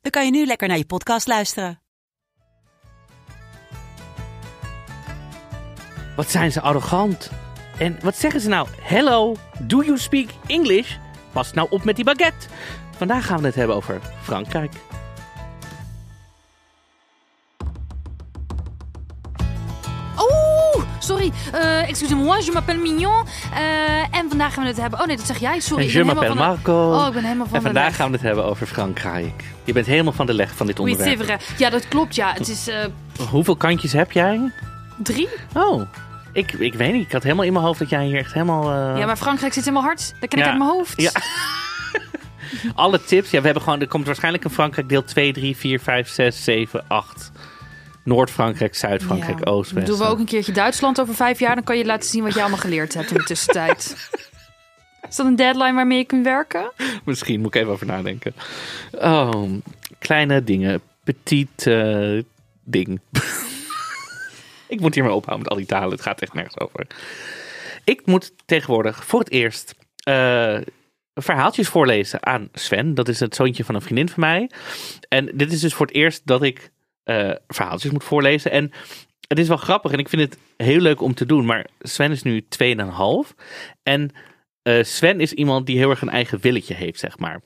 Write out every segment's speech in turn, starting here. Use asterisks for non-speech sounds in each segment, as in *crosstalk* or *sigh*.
dan kan je nu lekker naar je podcast luisteren. Wat zijn ze arrogant. En wat zeggen ze nou? Hello, do you speak English? Pas nou op met die baguette. Vandaag gaan we het hebben over Frankrijk. Sorry. Uh, Excusez-moi, je m'appelle Mignon. Eh, en vandaag gaan we het hebben... Oh nee, dat zeg jij. Sorry. En ik je m'appelle Marco. Oh, ik ben helemaal van en vandaag gaan we het hebben over Frankrijk. Je bent helemaal van de leg van dit Oui, onderwerp. vrai. Ja, dat klopt, ja. Het is eh, Hoeveel kantjes heb jij? drie. Oh, ik, ik weet niet. Ik had helemaal in mijn hoofd dat jij hier echt helemaal... Ja, maar Frankrijk zit in mijn hart. Dat ken ik uit mijn hoofd. Ja. *laughs* Alle tips. Ja, we hebben gewoon... Er komt waarschijnlijk een Frankrijk deel 2, 3, 4, 5, 6, 7, 8. Noord-Frankrijk, Zuid-Frankrijk, Ja. Oost, West. Doen we ook een keertje Duitsland over vijf jaar. Dan kan je laten zien wat je allemaal geleerd hebt in de tussentijd. *laughs* Is dat een deadline waarmee je kunt werken? Misschien moet ik even over nadenken. Oh, kleine dingen. Petit eh, ding. *laughs* ik moet hier maar ophouden met al die talen. Het gaat echt nergens over. Ik moet tegenwoordig voor het eerst eh, verhaaltjes voorlezen aan Sven. Dat is het zoontje van een vriendin van mij. En dit is dus voor het eerst dat ik eh, verhaaltjes moet voorlezen. En het is wel grappig en ik vind het heel leuk om te doen. Maar Sven is nu 2,5. En eh, Sven is iemand die heel erg een eigen willetje heeft, zeg maar.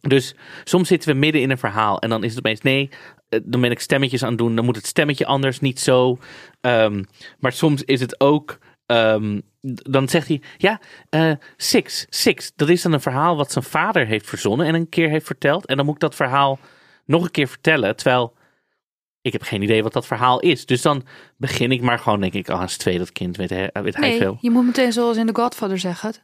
Dus soms zitten we midden in een verhaal en dan is het opeens nee, eh, dan ben ik stemmetjes aan het doen, dan moet het stemmetje anders, niet zo. Ehm, maar soms is het ook, ehm, dan zegt hij, ja, eh, Six, Six, dat is dan een verhaal wat zijn vader heeft verzonnen en een keer heeft verteld. En dan moet ik dat verhaal nog een keer vertellen, terwijl ik heb geen idee wat dat verhaal is. Dus dan begin ik maar gewoon, denk ik, ah, is twee dat kind, weet hij, weet hij Nee, veel. je moet meteen zoals in The Godfather zeggen.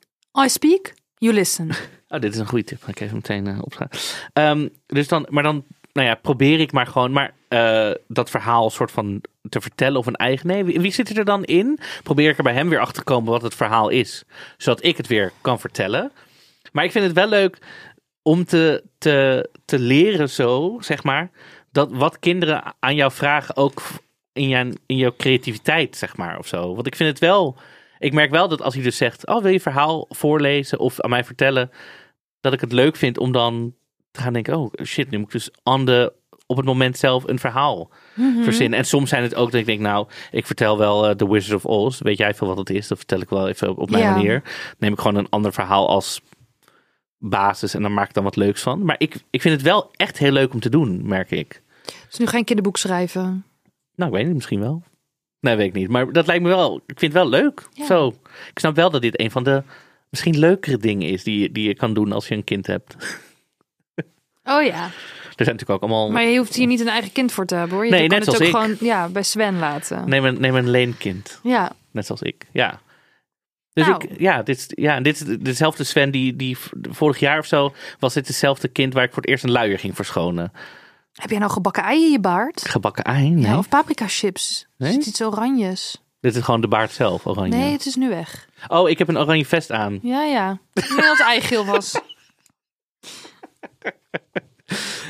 I speak, you listen. *laughs* Oh, dit is een goede tip. Ga ik even meteen eh, opschrijven. Ehm, dus dan, maar dan, nou ja, probeer ik maar gewoon, maar eh, dat verhaal soort van te vertellen of een eigen. Nee, wie, wie zit er dan in? Probeer ik er bij hem weer achter te komen wat het verhaal is, zodat ik het weer kan vertellen. Maar ik vind het wel leuk om te, te, te leren zo, zeg maar, dat wat kinderen aan jou vragen ook in, jouw in jouw creativiteit, zeg maar, of zo. Want ik vind het wel, ik merk wel dat als hij dus zegt, oh, wil je verhaal voorlezen of aan mij vertellen, dat ik het leuk vind om dan te gaan denken, oh shit, nu moet ik dus op het moment zelf een verhaal verzinnen. En soms zijn het ook dat ik denk, nou, ik vertel wel eh, The Wizard of Oz, weet jij veel wat het is? Dat vertel ik wel even op, op mijn Ja. manier. Neem ik gewoon een ander verhaal als basis en dan maak ik dan wat leuks van. Maar ik, ik vind het wel echt heel leuk om te doen, merk ik. Dus nu geen kinderboek schrijven. Nou, ik weet niet, misschien wel. Nee, weet ik niet. Maar dat lijkt me wel, ik vind het wel leuk. Ja. Zo. Ik snap wel dat dit een van de misschien leukere dingen is die, je- die je kan doen als je een kind hebt. *laughs* Oh ja, Er zijn natuurlijk ook allemaal... maar je hoeft hier niet een eigen kind voor te hebben hoor. Je Nee, kan net het ook ik. gewoon ja, bij Sven laten. Neem een, neem een leenkind. Ja, Net zoals ik. Ja. Dus Nou. ik, ja, dit, ja, dit is dezelfde Sven die, die vorig jaar of zo was dit dezelfde kind waar ik voor het eerst een luier ging verschonen. heb jij nou gebakken ei in je baard? Gebakken ei? Nee. Ja, of paprika chips? Nee? Er zit iets oranjes. Dit is gewoon de baard zelf, oranje. Nee, het is nu weg. Oh, ik heb een oranje vest aan. Ja, ja. Dat het ei geel was. *laughs*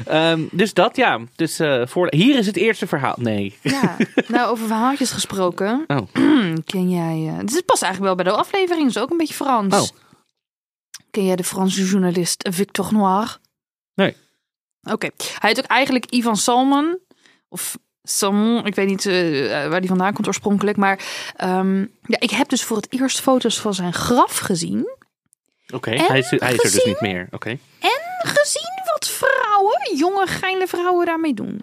Ehm, dus dat, ja. Dus eh, voor, hier is het eerste verhaal. Nee. Ja, nou over verhaaltjes gesproken. Oh. *clears throat* Ken jij... eh dit is pas eigenlijk wel bij de aflevering, dus ook een beetje Frans. Oh. Ken jij de Franse journalist Victor Noir? Nee. Oké. Hij heet ook eigenlijk Ivan Salman. Of Salmon, ik weet niet eh, waar die vandaan komt oorspronkelijk. Maar ehm, ja, ik heb dus voor het eerst foto's van zijn graf gezien. Oké, hij, is, hij is er dus niet meer. Oké. En gezien wat vrouwen, jonge geile vrouwen daarmee doen.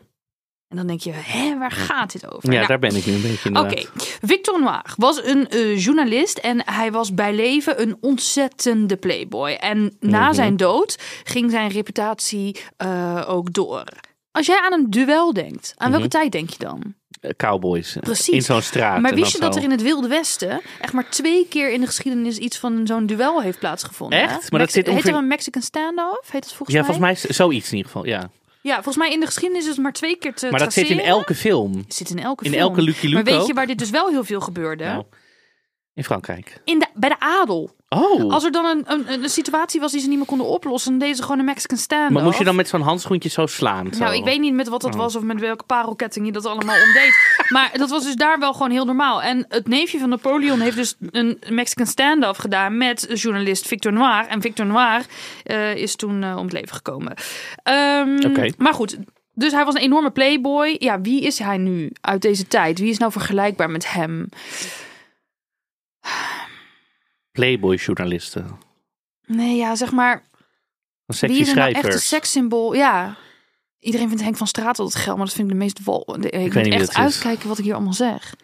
En dan denk je, hè, waar gaat dit over? Ja, Nou, daar ben ik nu een beetje Oké. Victor Noir was een eh, journalist en hij was bij leven een ontzettende playboy. En na Mhm. zijn dood ging zijn reputatie eh, ook door. Als jij aan een duel denkt, aan welke tijd denk je dan? Cowboys. Precies. In zo'n straat. Maar wist je dat er in het Wilde Westen echt maar twee keer in de geschiedenis iets van zo'n duel heeft plaatsgevonden? Echt? hè? Maar dat zit Heet ongeveer- er een Mexican standoff? Heet dat volgens Ja, mij? volgens mij is zoiets in ieder geval, ja. Ja, volgens mij in de geschiedenis is het maar twee keer te Maar dat zit in elke film. Zit in elke In film. elke Lucky Maar Luke weet je waar dit dus wel heel veel gebeurde? Nou, in Frankrijk. In de, bij de adel. Oh, Als er dan een, een, een situatie was die ze niet meer konden oplossen, dan deden ze gewoon een Mexican stand maar moest je dan met zo'n handschoentje zo slaan? zo? Nou, ik weet niet met wat dat Oh. was of met welke parelketting je dat allemaal omdeed. *laughs* maar dat was dus daar wel gewoon heel normaal. En het neefje van Napoleon heeft dus een Mexican stand-off gedaan met journalist Victor Noir. En Victor Noir eh, is toen eh, om het leven gekomen. Oké. Maar goed, dus hij was een enorme playboy. Ja, wie is hij nu uit deze tijd? Wie is nou vergelijkbaar met hem? Playboy-journalisten. Nee, ja, zeg maar... Een sexy Wie is er nou echt een sekssymbool? Ja. Iedereen vindt Henk van Straat altijd geil, maar dat vind ik de meest de- Ik, weet moet echt is. uitkijken wat ik hier allemaal zeg.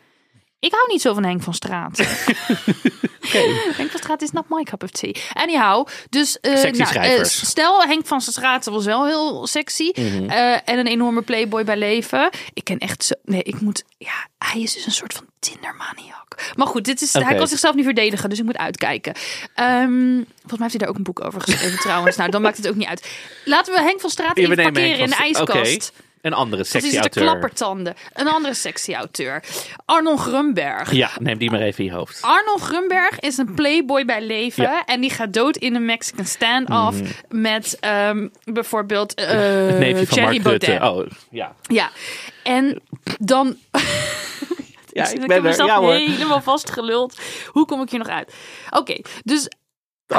Ik hou niet zo van Henk van Straat. *laughs* Henk van Straat is not my cup of tea. Anyhow, dus Sexy nou, eh, stel Henk van Straat was wel heel sexy Mhm. eh, en een enorme playboy bij leven. Ik ken echt zo. Nee, ik moet. Ja, hij is dus een soort van Tindermaniak. Maar goed, dit is, hij kan zichzelf niet verdedigen, dus ik moet uitkijken. Ehm, volgens mij heeft hij daar ook een boek over geschreven *laughs* trouwens. Nou, dan maakt het ook niet uit. Laten we Henk van Straat even parkeren in de ijskast. Een andere Want die sexy zit te auteur. klappertanden. Een andere sexy auteur. Arnold Grunberg. Ja, neem die maar even in je hoofd. Arnold Grunberg is een playboy bij leven. Ja. En die gaat dood in een Mexican stand-off. Met ehm, bijvoorbeeld eh neefje van Thierry Mark Rutte. Baudet. Oh, ja. Ja. En dan... *laughs* Ja, ik ik heb ben er. mezelf Ja helemaal vastgeluld. Hoe kom ik hier nog uit? Oké, dus...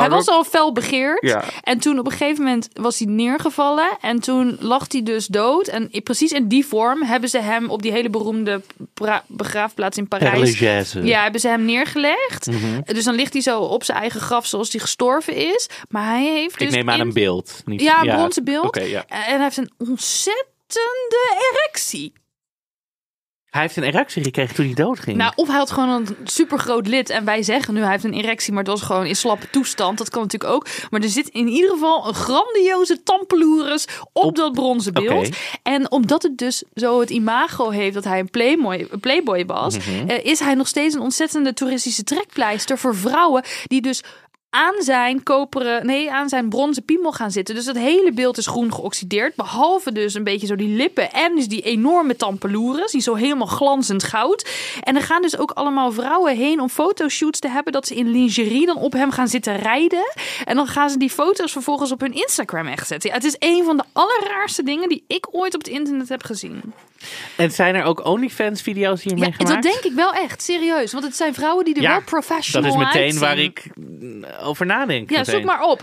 Hij was al fel begeerd. Ja. En toen op een gegeven moment was hij neergevallen. En toen lag hij dus dood. En precies in die vorm hebben ze hem op die hele beroemde begraafplaats in Parijs. Ja, hebben ze hem neergelegd. Mhm. Dus dan ligt hij zo op zijn eigen graf zoals hij gestorven is. Maar hij heeft dus Ik neem aan in- een beeld. Niet... Ja, een bronzen beeld. Ja. En hij heeft een ontzettende erectie. Hij heeft een erectie gekregen toen hij doodging. Nou, of hij had gewoon een supergroot lid. En wij zeggen nu hij heeft een erectie, maar dat was gewoon in slappe toestand. Dat kan natuurlijk ook. Maar er zit in ieder geval een grandioze tampeloeres op, Op- dat bronzen beeld. En omdat het dus zo het imago heeft dat hij een playboy, een playboy was, Mhm. eh, is hij nog steeds een ontzettende toeristische trekpleister voor vrouwen die dus aan zijn koperen, nee, aan zijn bronzen piemel gaan zitten. Dus dat hele beeld is groen geoxideerd. Behalve dus een beetje zo die lippen en dus die enorme tampeloeres. Die zo helemaal glanzend goud. En er gaan dus ook allemaal vrouwen heen om fotoshoots te hebben. Dat ze in lingerie dan op hem gaan zitten rijden. En dan gaan ze die foto's vervolgens op hun Instagram echt zetten. Ja, het is een van de allerraarste dingen die ik ooit op het internet heb gezien. En zijn er ook OnlyFans-video's hiermee Ja, gemaakt? dat denk ik wel echt, serieus. Want het zijn vrouwen die er Ja, wel professional Dat is meteen waar ik over nadenk. Ja, meteen. zoek maar op.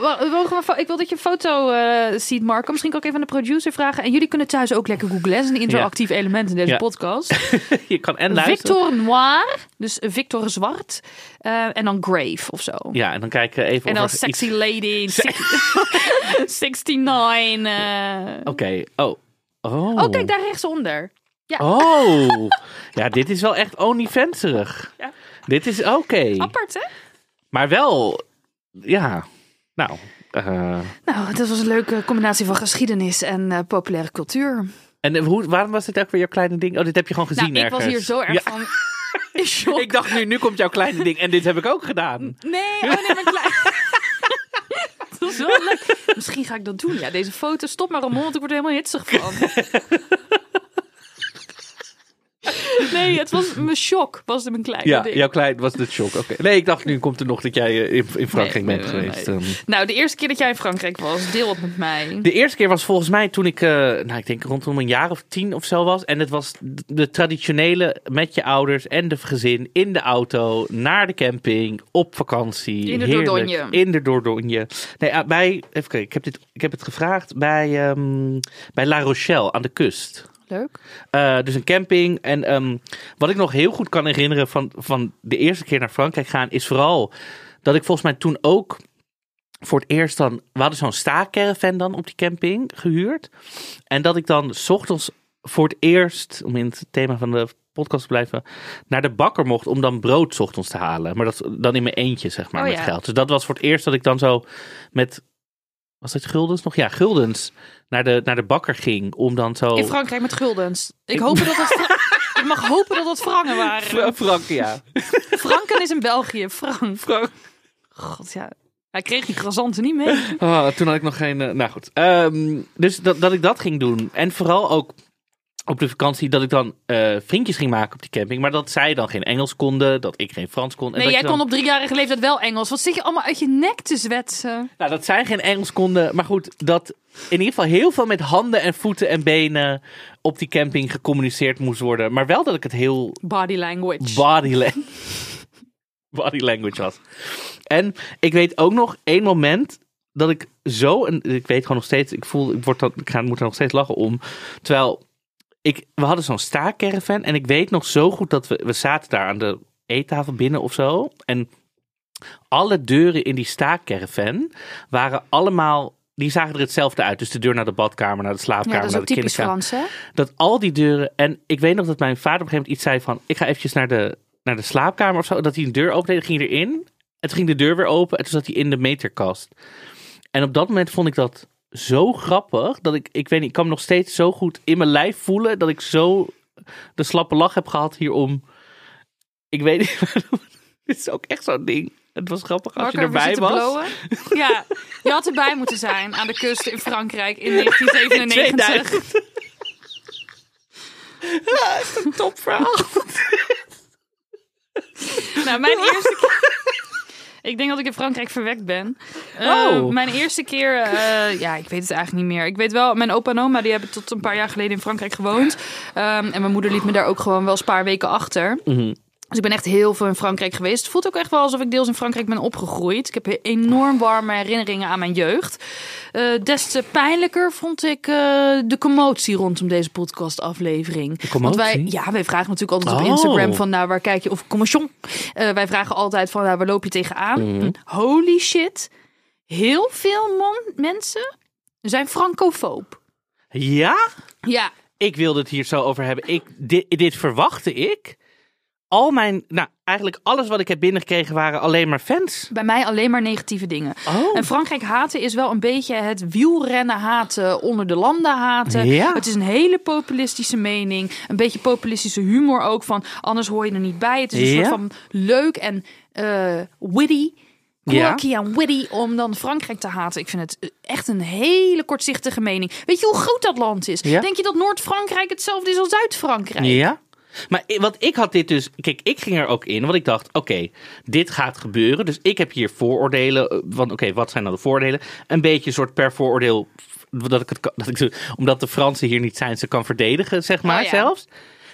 Ik wil dat je een foto eh, ziet, Marco. Misschien kan ik even aan de producer vragen. En jullie kunnen thuis ook lekker googlen. Dat is een interactief element in deze Ja. podcast. *laughs* Je kan en luisteren. Victor Noir. Dus Victor Zwart. eh, en dan Grave of zo. Ja, en dan kijken even En dan of Sexy iets- Lady. 69. *laughs* eh. Oké, oh. Oh. Oh, kijk daar rechtsonder. Ja. Oh. *laughs* ja, dit is wel echt OnlyFanserig. Ja. Dit is oké. Apart, hè? Maar wel, ja. Nou, eh, Nou, dat was een leuke combinatie van geschiedenis en eh, populaire cultuur. en hoe, waarom was dit ook weer jouw kleine ding? Oh, dit heb je gewoon gezien nou, ik was hier zo erg Ja. van *laughs* in shock. Ik dacht nu, nu komt jouw kleine ding en dit heb ik ook gedaan. Nee, oh nee, mijn klein... *laughs* dat is wel leuk. Misschien ga ik dat doen. Ja, deze foto, stop maar Ramon, want ik word er helemaal hitsig van. *laughs* Nee, het was *laughs* mijn shock, was het mijn kleine Ja, ding. jouw klein was de shock. Oké. Nee, ik dacht nu komt er nog dat jij eh, in, in Frankrijk Nee, bent nee, geweest. nee. Ehm. Nou, de eerste keer dat jij in Frankrijk was, deel het met mij. De eerste keer was volgens mij toen ik, eh, nou ik denk rondom een jaar of tien of zo was. En het was de- traditionele met je ouders en de gezin in de auto naar de camping op vakantie. In de Heerlijk. Dordogne. In de Dordogne. Nee, ah, bij, even kijken, ik heb, dit, ik heb het gevraagd bij, ehm, bij La Rochelle aan de kust. Leuk. Eh, dus een camping. En ehm, wat ik nog heel goed kan herinneren van, van de eerste keer naar Frankrijk gaan, is vooral dat ik volgens mij toen ook voor het eerst dan. We hadden zo'n staakerven dan op die camping gehuurd. En dat ik dan 's ochtends voor het eerst, om in het thema van de podcast te blijven, naar de bakker mocht om dan brood 's ochtends te halen. Maar dat dan in mijn eentje, zeg maar, Oh met ja. geld. Dus dat was voor het eerst dat ik dan zo met. Was dat guldens nog? Ja, guldens. Naar de, naar de bakker ging om dan zo. In Frankrijk met guldens. Ik, hoop dat het ik mag hopen dat het frangen waren. Fra- Frank, ja. Franken is in België. Frank. Frank. God, ja. Hij kreeg die croissanten niet mee. Oh, toen had ik nog geen. eh, nou goed. Ehm, dus dat, dat ik dat ging doen. En vooral ook op de vakantie dat ik dan eh, vriendjes ging maken op die camping. Maar dat zij dan geen Engels konden, dat ik geen Frans kon. En Nee, dat jij dan- kon op driejarige leeftijd wel Engels. Wat zit je allemaal uit je nek te zwetsen? Nou, dat zij geen Engels konden. Maar goed, dat in ieder geval heel veel met handen en voeten en benen op die camping gecommuniceerd moest worden. Maar wel dat ik het heel Body language. body, la- *laughs* body language was. En ik weet ook nog één moment dat ik zo, en ik weet gewoon nog steeds, ik voel, ik, word dan, ik ga, moet er nog steeds lachen om. Terwijl ik, we hadden zo'n staakcaravan en ik weet nog zo goed dat we, we zaten daar aan de eettafel binnen of zo. En alle deuren in die staakcaravan waren allemaal, die zagen er hetzelfde uit. Dus de deur naar de badkamer, naar de slaapkamer, ja, naar de kinderkamer Frans, dat al die deuren. En ik weet nog dat mijn vader op een gegeven moment iets zei van: Ik ga eventjes naar de, naar de slaapkamer of zo. Dat hij een deur opende, ging erin. En toen ging de deur weer open en toen zat hij in de meterkast. En op dat moment vond ik dat zo grappig. Dat ik, ik weet niet, ik kan me nog steeds zo goed in mijn lijf voelen. Dat ik zo de slappe lach heb gehad hierom. Ik weet niet. *laughs* Dit is ook echt zo'n ding. Het was grappig als je erbij was. blowen. *laughs* Ja, je had erbij moeten zijn aan de kust in Frankrijk in 1997. 2000. Top verhaal. Nou, mijn eerste keer... *laughs* Ik denk dat ik in Frankrijk verwekt ben. Eh, Oh. Mijn eerste keer, eh, ja, ik weet het eigenlijk niet meer. Ik weet wel, mijn opa en oma die hebben tot een paar jaar geleden in Frankrijk gewoond. Ehm, en mijn moeder liet me daar ook gewoon wel eens een paar weken achter. Mhm. Dus ik ben echt heel veel in Frankrijk geweest. Het voelt ook echt wel alsof ik deels in Frankrijk ben opgegroeid. Ik heb enorm warme herinneringen aan mijn jeugd. Eh, des te pijnlijker vond ik eh, de commotie rondom deze podcastaflevering. Want commotie? wij, ja, wij vragen natuurlijk altijd op Oh. Instagram van, nou, waar kijk je? Of commotion. Eh, wij vragen altijd van, nou, waar loop je tegenaan? Mhm. Holy shit. Heel veel man, mensen zijn francofoob. Ja? Ja, Ik wilde het hier zo over hebben. Ik, dit, dit verwachtte ik. Al mijn, nou, eigenlijk alles wat ik heb binnengekregen waren alleen maar fans. bij mij alleen maar negatieve dingen. Oh. En Frankrijk haten is wel een beetje het wielrennen haten onder de landen haten. Ja. Het is een hele populistische mening. Een beetje populistische humor ook van anders hoor je er niet bij. Het is een Ja. soort van leuk en eh, witty. Ja. Quirky en witty om dan Frankrijk te haten. Ik vind het echt een hele kortzichtige mening. Weet je hoe groot dat land is? Ja. Denk je dat Noord-Frankrijk hetzelfde is als Zuid-Frankrijk? Ja? Maar wat ik had dit dus... Kijk, ik ging er ook in, want ik dacht, oké, dit gaat gebeuren. Dus ik heb hier vooroordelen. eh, Van, oké, wat zijn nou de voordelen? Een beetje een soort per vooroordeel... Dat ik het, *laughs* dat ik, omdat de Fransen hier niet zijn, ze kan verdedigen, zeg maar Oh ja. zelfs.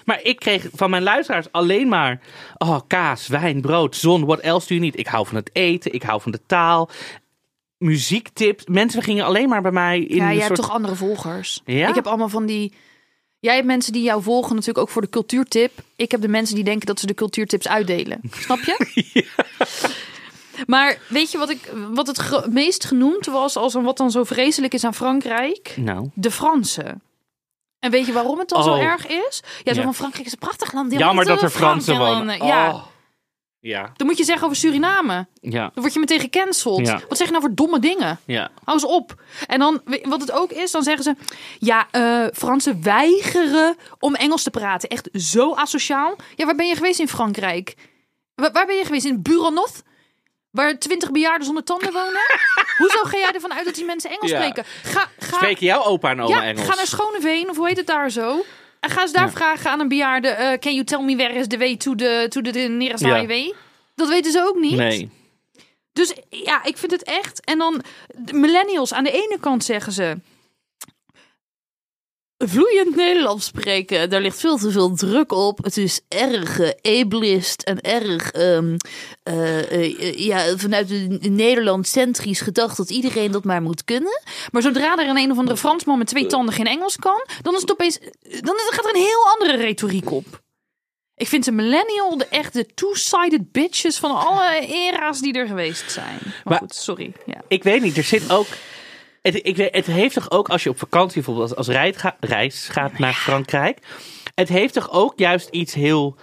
Maar ik kreeg van mijn luisteraars alleen maar... Oh, kaas, wijn, brood, zon, what else do you need? Ik hou van het eten, ik hou van de taal. Muziektips. Mensen gingen alleen maar bij mij in Ja, jij soort... hebt toch andere volgers? Ja? Ik heb allemaal van die... Jij hebt mensen die jou volgen natuurlijk ook voor de cultuurtip. Ik heb de mensen die denken dat ze de cultuurtips uitdelen. Snap je? *laughs* Maar weet je wat, ik, wat het ge- meest genoemd was als een wat dan zo vreselijk is aan Frankrijk? Nou, De Fransen. En weet je waarom het dan zo Oh. erg is? Ja, zo Ja. van Frankrijk is een prachtig land. Ja, jammer dat er Fransen wonen. Ja, Oh. Ja, dan moet je zeggen over Suriname. ja, Dan word je meteen gecanceld. Ja. Wat zeg je nou voor domme dingen? ja. Hou eens op. En dan, wat het ook is, dan zeggen ze... Ja, eh Fransen weigeren om Engels te praten. Echt zo asociaal. Ja, waar ben je geweest in Frankrijk? Waar, waar ben je geweest? In Burenot? Waar twintig bejaarden zonder tanden wonen? *laughs* Hoezo ga jij ervan uit dat die mensen Engels Ja. spreken? Ga, ga, Spreken jouw opa en oma ja, Engels? ga naar Schoneveen, of hoe heet het daar zo? Ga eens daar Ja. vragen aan een bejaarde... eh, can you tell me where is the way to the, to the nearest Ja. highway? Dat weten ze ook niet. Nee. Dus ja, ik vind het echt. En dan millennials. Aan de ene kant zeggen ze. Vloeiend Nederlands spreken, daar ligt veel te veel druk op. Het is erg eh, ableist en erg ehm, eh, eh, ja, vanuit de Nederland centrisch gedacht dat iedereen dat maar moet kunnen. Maar zodra er een een of andere Fransman met twee tanden geen Engels kan, dan is het opeens. Dan is, gaat er een heel andere retoriek op. Ik vind de millennial de echte two-sided bitches van alle era's die er geweest zijn. Maar, Maar- goed, sorry. Ja. Ik weet niet, er zit ook... Het, ik het heeft toch ook, als je op vakantie bijvoorbeeld als, als reis, ga- reis gaat naar Frankrijk... Het heeft toch ook juist iets heel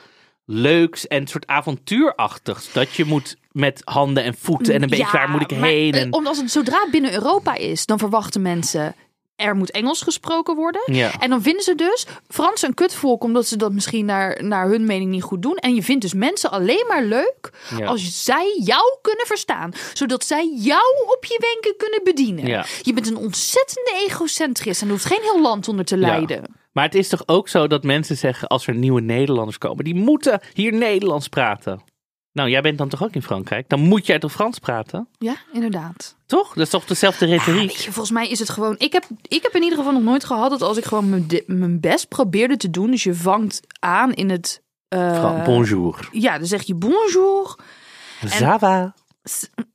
leuks en soort avontuurachtigs. Dat je moet met handen en voeten en een beetje Ja, waar moet ik heen. eh, En, Omdat het zodra het binnen Europa is, dan verwachten mensen er moet Engels gesproken worden. Ja. En dan vinden ze dus Frans een kutvolk omdat ze dat misschien naar, naar hun mening niet goed doen. En je vindt dus mensen alleen maar leuk Ja. als zij jou kunnen verstaan. Zodat zij jou op je wenken kunnen bedienen. Ja. Je bent een ontzettende egocentrist en er hoeft geen heel land onder te lijden. Maar het is toch ook zo dat mensen zeggen als er nieuwe Nederlanders komen, die moeten hier Nederlands praten. Nou, jij bent dan toch ook in Frankrijk? Dan moet jij toch Frans praten? Ja, inderdaad. Toch? Dat is toch dezelfde retoriek? je, volgens mij is het gewoon. Ik heb, ik heb in ieder geval nog nooit gehad dat als ik gewoon mijn, best probeerde te doen. Dus je vangt aan in het. eh, Bonjour. Ja, dan zeg je bonjour. Ça va?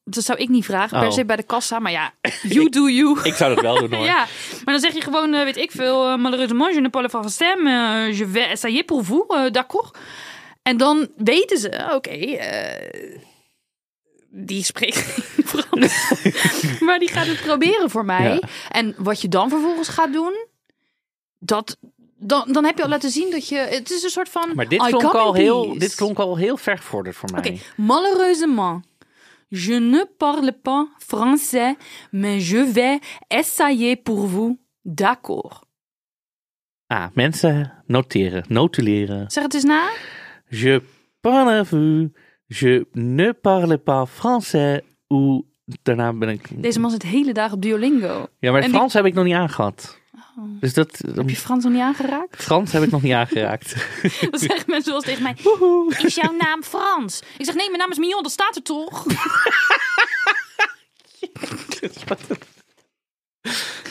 Dat zou ik niet vragen per Oh. se bij de kassa. Maar ja, *laughs* *laughs* you do you. Ik zou dat wel doen hoor. *laughs* Ja, maar dan zeg je gewoon, eh, weet ik veel, uh, malheureusement, je ne parle pas français, mais je vais essayer pour vous, d'accord? En dan weten ze, oké, eh, die spreekt geen Frans, maar die gaat het proberen voor mij. Ja. En wat je dan vervolgens gaat doen, dat, dan, dan heb je al laten zien dat je, het is een soort van, Maar dit klonk, al heel, dit klonk al heel vergevorderd voor mij. Oké, malheureusement. Je ne parle pas français, mais je vais essayer pour vous. D'accord. Ah, mensen noteren, notuleren. Zeg het eens na. Je parle vu, je ne parle pas français. Ou daarna ben ik. Deze man zit hele dag op Duolingo. Ja, maar die- Frans heb ik nog niet aangehad. Dus dat. Heb je Frans nog niet aangeraakt? Frans heb ik nog niet *laughs* aangeraakt. Dan zeggen mensen zoals tegen mij: Is jouw naam Frans? Ik zeg: Nee, mijn naam is Mignon, dat staat er toch? *laughs* *laughs*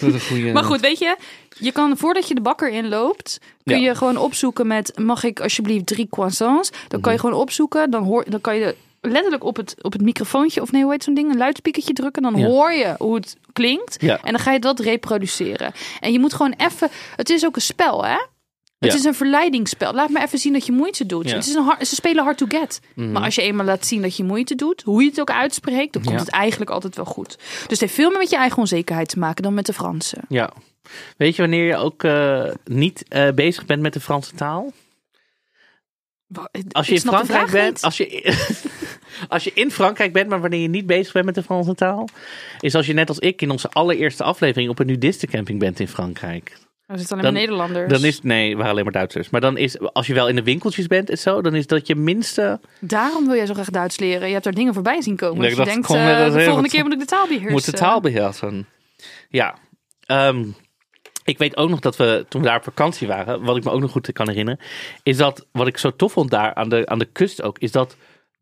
Dat is een goede. Maar goed, weet je, je kan voordat je de bakker inloopt, kun je gewoon opzoeken met: Mag ik alsjeblieft drie croissants? Dan Mhm. kan je gewoon opzoeken, dan, hoor, dan kan je letterlijk op het, op het microfoontje, of nee, hoe heet zo'n ding? Een luidspiekertje drukken. Dan Ja. hoor je hoe het klinkt. Ja. En dan ga je dat reproduceren. En je moet gewoon even. Het is ook een spel, hè? Het Ja. is een verleidingsspel. Laat me even zien dat je moeite doet. Ja. Mhm. Het is een hard, ze spelen hard to get. Maar als je eenmaal laat zien dat je moeite doet, hoe je het ook uitspreekt, dan komt het eigenlijk altijd wel goed. Dus het heeft veel meer met je eigen onzekerheid te maken dan met de Fransen. Ja. Weet je wanneer je ook eh, niet eh, bezig bent met de Franse taal? Als je in Frankrijk bent, niet. als je, *laughs* als je in Frankrijk bent, maar wanneer je niet bezig bent met de Franse taal, is als je net als ik in onze allereerste aflevering op een nudistencamping bent in Frankrijk. Er zitten alleen Dan- maar Nederlanders. Dan is, nee, we waren alleen maar Duitsers. Maar dan is, als je wel in de winkeltjes bent en zo, dan is dat je minste, Daarom wil jij zo graag Duits leren. Je hebt daar dingen voorbij zien komen. Ja, Dus je denkt, eh, de volgende wat- keer moet ik de taal beheersen. moet de taal beheersen. Ja. Ehm, ik weet ook nog dat we, toen we daar op vakantie waren, wat ik me ook nog goed kan herinneren, is dat, wat ik zo tof vond daar aan de, aan de kust ook, is dat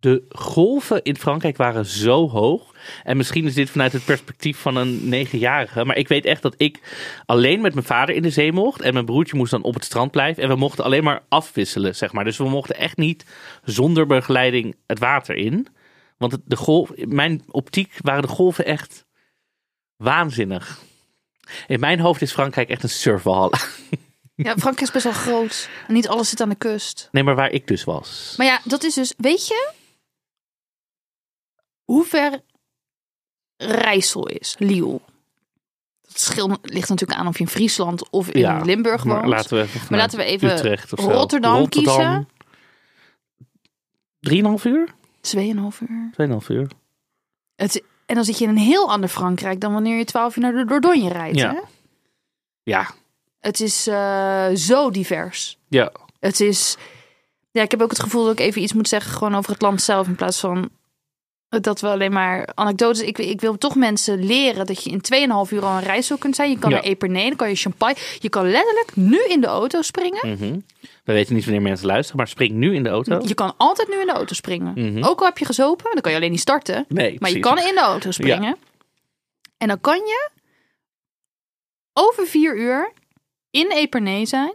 de golven in Frankrijk waren zo hoog. En misschien is dit vanuit het perspectief van een negenjarige. Maar ik weet echt dat ik alleen met mijn vader in de zee mocht. En mijn broertje moest dan op het strand blijven. En we mochten alleen maar afwisselen, zeg maar. Dus we mochten echt niet zonder begeleiding het water in. Want de golf, in mijn optiek waren de golven echt waanzinnig. In mijn hoofd is Frankrijk echt een surfwalhalla. *laughs* Ja, Frankrijk is best wel groot. En niet alles zit aan de kust. Nee, maar waar ik dus was. Maar ja, dat is dus... Weet je hoe ver Rijssel is? Lille. Het schil ligt natuurlijk aan of je in Friesland of in Ja, Limburg woont. Maar laten we, even Maar laten we even. Rotterdam kiezen. Drieënhalf uur? Tweeënhalf uur. Tweeënhalf uur. Het, en dan zit je in een heel ander Frankrijk dan wanneer je twaalf uur naar de Dordogne rijdt. Ja. Hè? Ja. Het is eh, zo divers. Ja. Het is. Ja, ik heb ook het gevoel dat ik even iets moet zeggen gewoon over het land zelf. In plaats van dat we alleen maar anekdotes. Ik, ik wil toch mensen leren dat je in 2,5 uur al een reis zou kunt zijn. Je kan Ja. naar Epernay, dan kan je champagne. Je kan letterlijk nu in de auto springen. Mhm. We weten niet wanneer mensen luisteren, maar spring nu in de auto. Je kan altijd nu in de auto springen. Mhm. Ook al heb je gezopen, dan kan je alleen niet starten. Nee, Maar je kan in de auto springen. En dan kan je over vier uur in Epernay zijn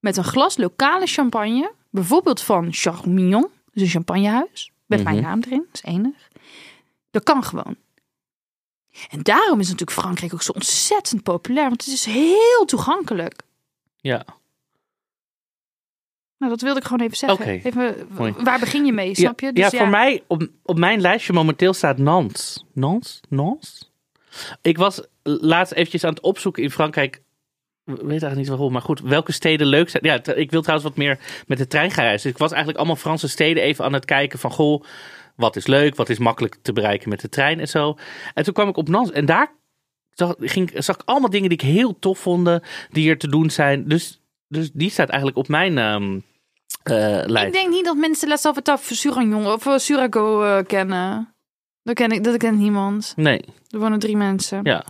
met een glas lokale champagne. Bijvoorbeeld van Charmignon, dus een champagnehuis. Met mijn Mhm. naam erin, dat is enig. Dat kan gewoon. En daarom is natuurlijk Frankrijk ook zo ontzettend populair. Want het is heel toegankelijk. Ja. Nou, dat wilde ik gewoon even zeggen. Even, Mooi. waar begin je mee, snap je? ja, Dus ja, voor mij, op, op mijn lijstje momenteel staat Nantes. Nantes? Nantes? Ik was laatst eventjes aan het opzoeken in Frankrijk. Weet eigenlijk niet waarom, maar goed. Welke steden leuk zijn. Ja, ik wil trouwens wat meer met de trein gaan reizen. Dus ik was eigenlijk allemaal Franse steden even aan het kijken van... Goh, wat is leuk, wat is makkelijk te bereiken met de trein en zo. En toen kwam ik op Nantes en daar zag, ging, zag ik allemaal dingen die ik heel tof vond, die er te doen zijn. Dus, dus die staat eigenlijk op mijn eh, lijst. Ik denk niet dat mensen Les Salvatore Suragnon of eh, Surago eh, kennen. Dat ken ik, dat kent niemand. Nee, Er wonen drie mensen. ja.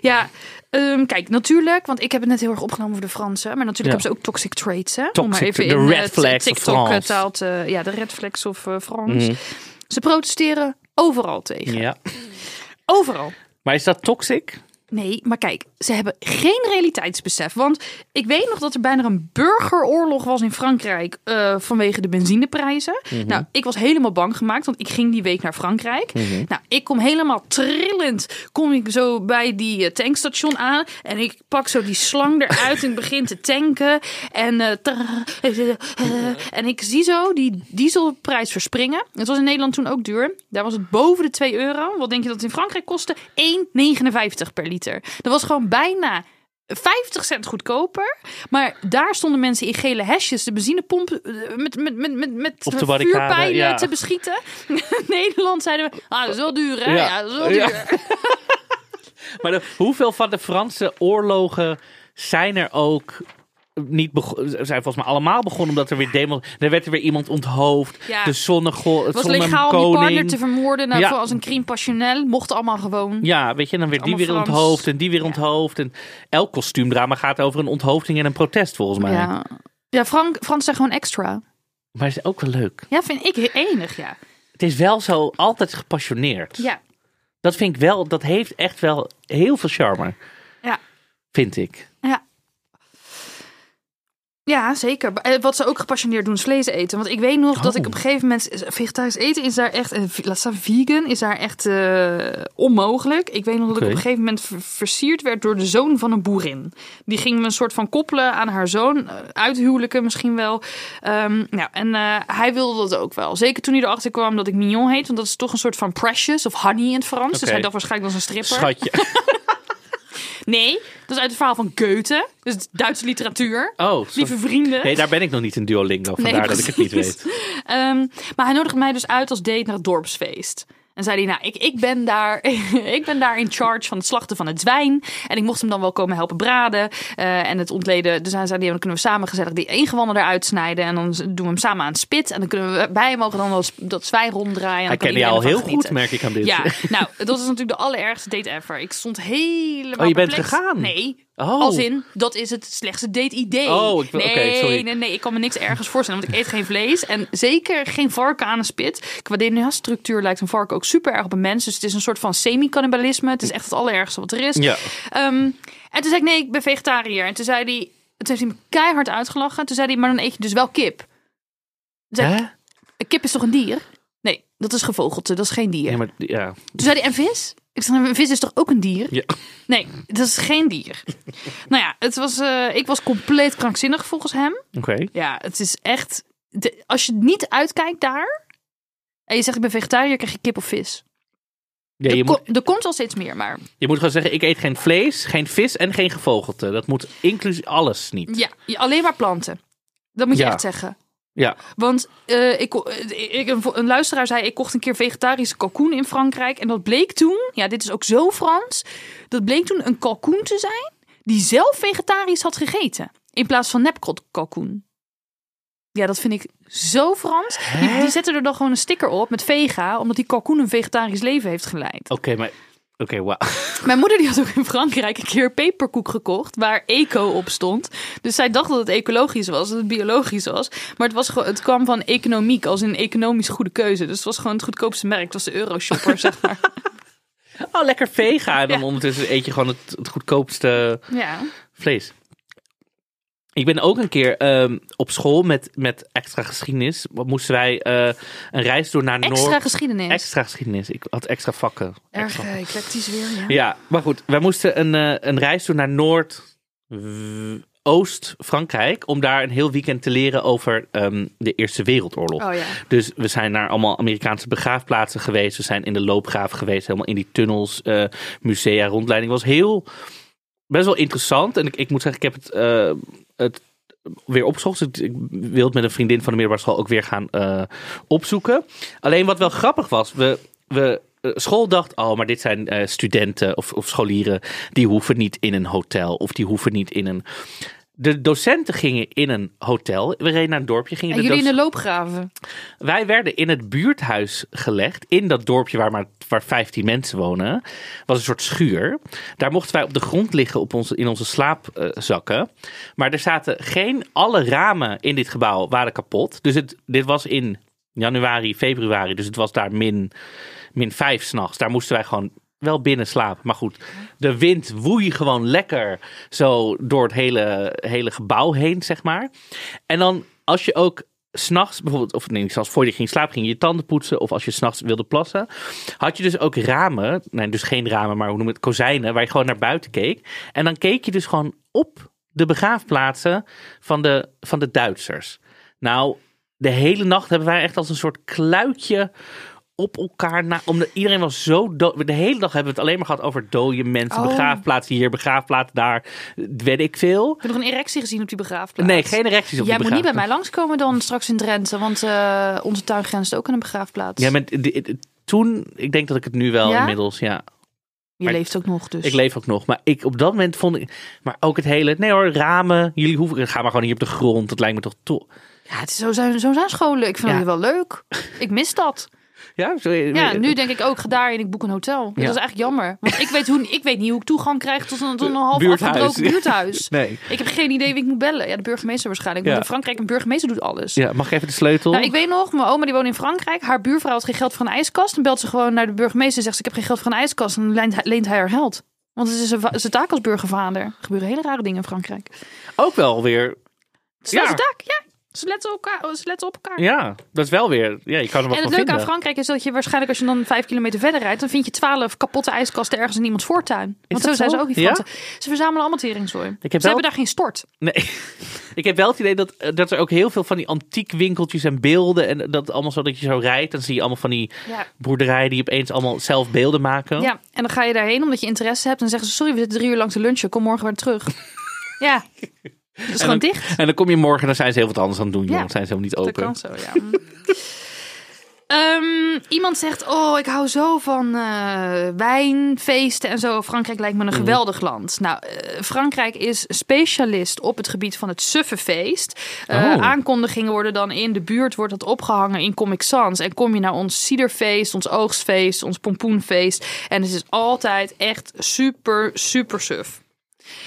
Ja, ehm, kijk, natuurlijk, want ik heb het net heel erg opgenomen over de Fransen. Maar natuurlijk Ja. hebben ze ook toxic traits, hè? Om maar even de in red eh, flags of TikTok France. taal te- ja, de red flags of eh, Frans. Mhm. Ze protesteren overal tegen. ja. Overal. Maar is dat toxic? Nee, maar kijk, ze hebben geen realiteitsbesef. Want ik weet nog dat er bijna een burgeroorlog was in Frankrijk eh, vanwege de benzineprijzen. Mhm. Nou, ik was helemaal bang gemaakt, want ik ging die week naar Frankrijk. Mhm. Nou, ik kom helemaal trillend, kom ik zo bij die eh, tankstation aan. En ik pak zo die slang eruit en begin te tanken. En, eh, en ik zie zo die dieselprijs verspringen. Het was in Nederland toen ook duur. Daar was het boven de 2 euro. Wat denk je dat het in Frankrijk kostte? 1,59 per liter. Dat was gewoon bijna 50 cent goedkoper. Maar daar stonden mensen in gele hesjes de benzinepomp eh, met, met, met, met, met Op de vuurpijlen ja. te beschieten. In *laughs* Nederland zeiden we, ah, dat is wel duur hè? Ja. Ja, dat is wel Ja. duur. *laughs* Maar de- hoeveel van de Franse oorlogen zijn er ook niet? Zijn volgens mij allemaal begonnen omdat er weer demo. Er werd er weer iemand onthoofd. Ja. De zonnegol. Het was legaal om je partner te vermoorden. Nou, Ja. als een crime passionnel. Mocht allemaal gewoon. Ja, weet je, en dan werd die weer Frans. onthoofd en die weer onthoofd. En elk kostuumdrama gaat over een onthoofding en een protest volgens mij. Ja, ja Frank, Frans zijn gewoon extra. Maar is ook wel leuk. Ja, vind ik enig, ja. Het is wel zo altijd gepassioneerd. Ja, Dat vind ik wel, dat heeft echt wel heel veel charme. Ja. Vind ik. Ja. Zeker. Eh, Wat ze ook gepassioneerd doen is vlees eten. Want ik weet nog dat Oh. ik op een gegeven moment... Vegetarisch eten is daar echt... en Laat staan vegan is daar echt eh, onmogelijk. Ik weet nog dat ik op een gegeven moment ver- versierd werd door de zoon van een boerin. Die ging me een soort van koppelen aan haar zoon. eh, Uithuwelijken misschien wel. Nou, en eh, hij wilde dat ook wel. Zeker toen hij erachter kwam dat ik mignon heet. Want dat is toch een soort van precious of honey in het Frans. Dus hij dacht waarschijnlijk dat is een stripper. Schatje. *laughs* Nee, dat is uit het verhaal van Goethe. Dus Duitse literatuur. Oh. Lieve vrienden. Nee, daar ben ik nog niet in Duolingo. Vandaar Nee, dat ik het niet weet. Ehm, maar hij nodigde mij dus uit als date naar het dorpsfeest. En zei hij, nou, ik, ik, ben daar, *laughs* ik ben daar in charge van het slachten van het zwijn. En ik mocht hem dan wel komen helpen braden. eh, en het ontleden. Dus hij zei, dan kunnen we samen gezellig die eengewanden eruit snijden. En dan doen we hem samen aan het spit. En dan kunnen we, wij mogen dan dat, dat zwijn ronddraaien. En Hij kende jou al heel goed, merk ik aan dit. Ja, *laughs* nou, dat was natuurlijk de allerergste date ever. Ik stond helemaal Oh, je bent perplex. gegaan? Nee, Oh. als in, dat is het slechtste date-idee. Oh, ik wil- nee, oké, sorry. nee, nee, ik kan me niks ergens voorstellen, want ik eet geen vlees. En zeker geen varken aan een spit. Qua DNA-structuur lijkt een varken ook super erg op een mens. Dus het is een soort van semi-cannibalisme. Het is echt het allerergste wat er is. Ja. Ehm, en toen zei ik, nee, ik ben vegetariër. En toen zei hij, toen heeft hij me keihard uitgelachen. Toen zei hij, maar dan eet je dus wel kip. Toen zei ik, een kip is toch een dier? Nee, dat is gevogelte, dat is geen dier. Ja, maar ja. Toen zei hij, en vis? Ik zei, een vis is toch ook een dier? Ja. Nee, dat is geen dier. nou ja, het was, eh, ik was compleet krankzinnig volgens hem. Oké. Ja, het is echt... de- als je niet uitkijkt daar... en je zegt ik ben vegetariër, krijg je kip of vis. Ja, er, je, ko- moet, er komt wel steeds meer, maar... je moet gewoon zeggen, ik eet geen vlees, geen vis en geen gevogelte. Dat moet inclusief alles niet. Ja, alleen maar planten. Dat moet je Ja. echt zeggen. Ja. Want eh, ik, eh, ik, een, een luisteraar zei, ik kocht een keer vegetarische kalkoen in Frankrijk. En dat bleek toen, ja, dit is ook zo Frans. Dat bleek toen een kalkoen te zijn die zelf vegetarisch had gegeten. In plaats van nepkalkoen. Ja, dat vind ik zo Frans. Die, die zetten er dan gewoon een sticker op met vega, omdat die kalkoen een vegetarisch leven heeft geleid. Oké, maar... Oké, wauw. *laughs* Mijn moeder die had ook in Frankrijk een keer peperkoek gekocht waar eco op stond. Dus zij dacht dat het ecologisch was, dat het biologisch was. Maar het, was het kwam van economiek, als een economisch goede keuze. Dus het was gewoon het goedkoopste merk. Het was de Euroshopper, zeg maar. *laughs* Oh, lekker vega. En dan Ja. ondertussen eet je gewoon het, het goedkoopste Ja. vlees. Ik ben ook een keer ehm, op school met, met extra geschiedenis. Moesten wij eh, een reis doen naar Extra Noord. geschiedenis. Extra geschiedenis. Ik had extra vakken. Erg Extra eh, eclectisch weer, ja. Ja, maar goed. Wij moesten een, eh, een reis doen naar Noord... Oost-Frankrijk. Om daar een heel weekend te leren over ehm, de Eerste Wereldoorlog. Oh ja. Dus we zijn naar allemaal Amerikaanse begraafplaatsen geweest. We zijn in de loopgraaf geweest. Helemaal in die tunnels, musea, rondleiding. was heel, best wel interessant. En ik, ik moet zeggen, ik heb het, eh, het weer opgezocht. Dus ik, wil het met een vriendin van de middelbare school ook weer gaan eh, opzoeken. Alleen wat wel grappig was, we, we eh, school dacht, oh, maar dit zijn studenten of, of scholieren, die hoeven niet in een hotel of die hoeven niet in een. De docenten gingen in een hotel. We reden naar een dorpje. Gingen En de jullie in de loopgraven. Wij werden in het buurthuis gelegd. In dat dorpje waar maar waar 15 mensen wonen. was een soort schuur. Daar mochten wij op de grond liggen op onze, in onze slaapzakken. maar er zaten geen. Alle ramen in dit gebouw waren kapot. Dus het, dit was in januari, februari. Dus het was daar min, min 5 s'nachts. Daar moesten wij gewoon wel binnen slapen. Maar goed, de wind woei gewoon lekker zo door het hele, hele gebouw heen, zeg maar. En dan als je ook s'nachts bijvoorbeeld, of nee, zelfs voor je ging slapen, ging je je tanden poetsen. Of als je s'nachts wilde plassen, had je dus ook ramen. Nee, dus geen ramen, maar hoe noem het? Kozijnen, waar je gewoon naar buiten keek. En dan keek je dus gewoon op de begraafplaatsen van de, van de Duitsers. Nou, de hele nacht hebben wij echt als een soort kluitje op elkaar na. Omdat iedereen was zo dood. De hele dag hebben we het alleen maar gehad over dode mensen. Oh. Begraafplaatsen hier, begraafplaats daar. Weet ik veel. Heb je nog een erectie gezien op die begraafplaats? Nee, geen erecties op Jij moet niet bij mij langskomen dan straks in Drenthe, want eh, onze tuin grenst ook aan een begraafplaats. Ja, maar toen, ik denk dat ik het nu wel Ja? inmiddels, ja. Je maar- leeft ook nog, dus. Ik leef ook nog. Maar ik op dat moment vond ik, maar ook het hele, nee hoor, ramen. Jullie hoeven, ga maar gewoon hier op de grond. Dat lijkt me toch tof. Ja, het is zo, zijn, zo zijn scholen. Ik vind Ja. het wel leuk. Ik mis dat. Ja, Ja, nu denk ik ook, ga daarin, ik boek een hotel. Ja. Dat is eigenlijk jammer. Want ik weet, hoe, ik weet niet hoe ik toegang krijg tot een, tot een half Buurthuis. afgebroken *laughs* buurthuis. Nee. Ik heb geen idee wie ik moet bellen. Ja, de burgemeester waarschijnlijk. Want in Frankrijk een burgemeester doet alles. Ja, mag ik even de sleutel? Nou, ik weet nog, mijn oma die woont in Frankrijk. Haar buurvrouw had geen geld voor een ijskast. Dan belt ze gewoon naar de burgemeester en zegt ze, ik heb geen geld voor een ijskast. En dan leent, hij- leent hij haar geld. Want het is een, zijn taak als burgervader. Er gebeuren hele rare dingen in Frankrijk. Ook wel weer, Het is wel Ja. taak, ja. Ze letten, elkaar, ze letten op elkaar. ja, dat is wel weer, ja, je kan er wat En het leuke aan. Frankrijk is dat je waarschijnlijk als je dan vijf kilometer verder rijdt, dan vind je twaalf kapotte ijskasten ergens in iemands voortuin. Want zo zijn ze ook in Ja? Ze verzamelen allemaal teringzooi. Ze Ik heb wel- hebben daar geen stort. Nee. *laughs* Ik heb wel het idee dat, eh, dat er ook heel veel van die antiek winkeltjes en beelden. En dat allemaal zo dat je zo rijdt. Dan zie je allemaal van die Ja. boerderijen die opeens allemaal zelf beelden maken. ja, en dan ga je daarheen omdat je interesse hebt. En dan zeggen ze, sorry, we zitten drie uur lang te lunchen. Kom morgen weer terug. *laughs* ja, het is gewoon dan, dicht. En dan kom je morgen en dan zijn ze heel wat anders aan het doen. Ja. Zijn ze helemaal niet Dat open. kan zo, ja. *laughs* Ehm, iemand zegt, oh, ik hou zo van eh, wijnfeesten en zo. Frankrijk lijkt me een geweldig land. Nou, eh, Frankrijk is specialist op het gebied van het suffenfeest. Eh, Oh. Aankondigingen worden dan in de buurt wordt dat opgehangen in Comic Sans. En kom je naar ons ciderfeest, ons oogstfeest, ons pompoenfeest. En het is altijd echt super, super suf.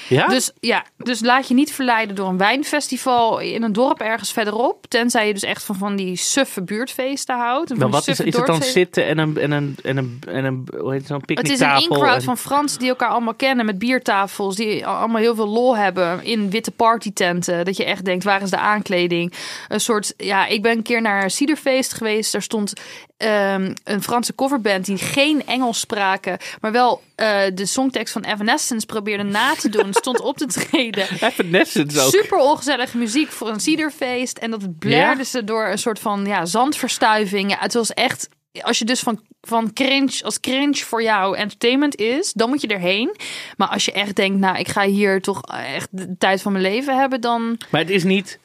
Ja? Dus ja, dus laat je niet verleiden door een wijnfestival in een dorp ergens verderop. Tenzij je dus echt van, van die suffe buurtfeesten houdt. en van maar wat is, is het dan zitten en een, en een, en een, en een hoe heet het, zo'n Het is een picknicktafel? in-crowd en- van Fransen die elkaar allemaal kennen met biertafels. Die allemaal heel veel lol hebben in witte partytenten. Dat je echt denkt, waar is de aankleding? Een soort, ja, ik ben een keer naar een ciderfeest geweest. Daar stond ehm, een Franse coverband die geen Engels spraken. Maar wel eh, de songtekst van Evanescence probeerde na te doen. *laughs* Stond op te treden. Evanescence ook. Super ongezellige muziek voor een ciderfeest. En dat blerde Ja? ze door een soort van ja, zandverstuiving. Ja, het was echt... Als je dus van, van cringe, als cringe voor jou entertainment is, dan moet je erheen. Maar als je echt denkt, nou, ik ga hier toch echt de tijd van mijn leven hebben, dan... Maar het is niet...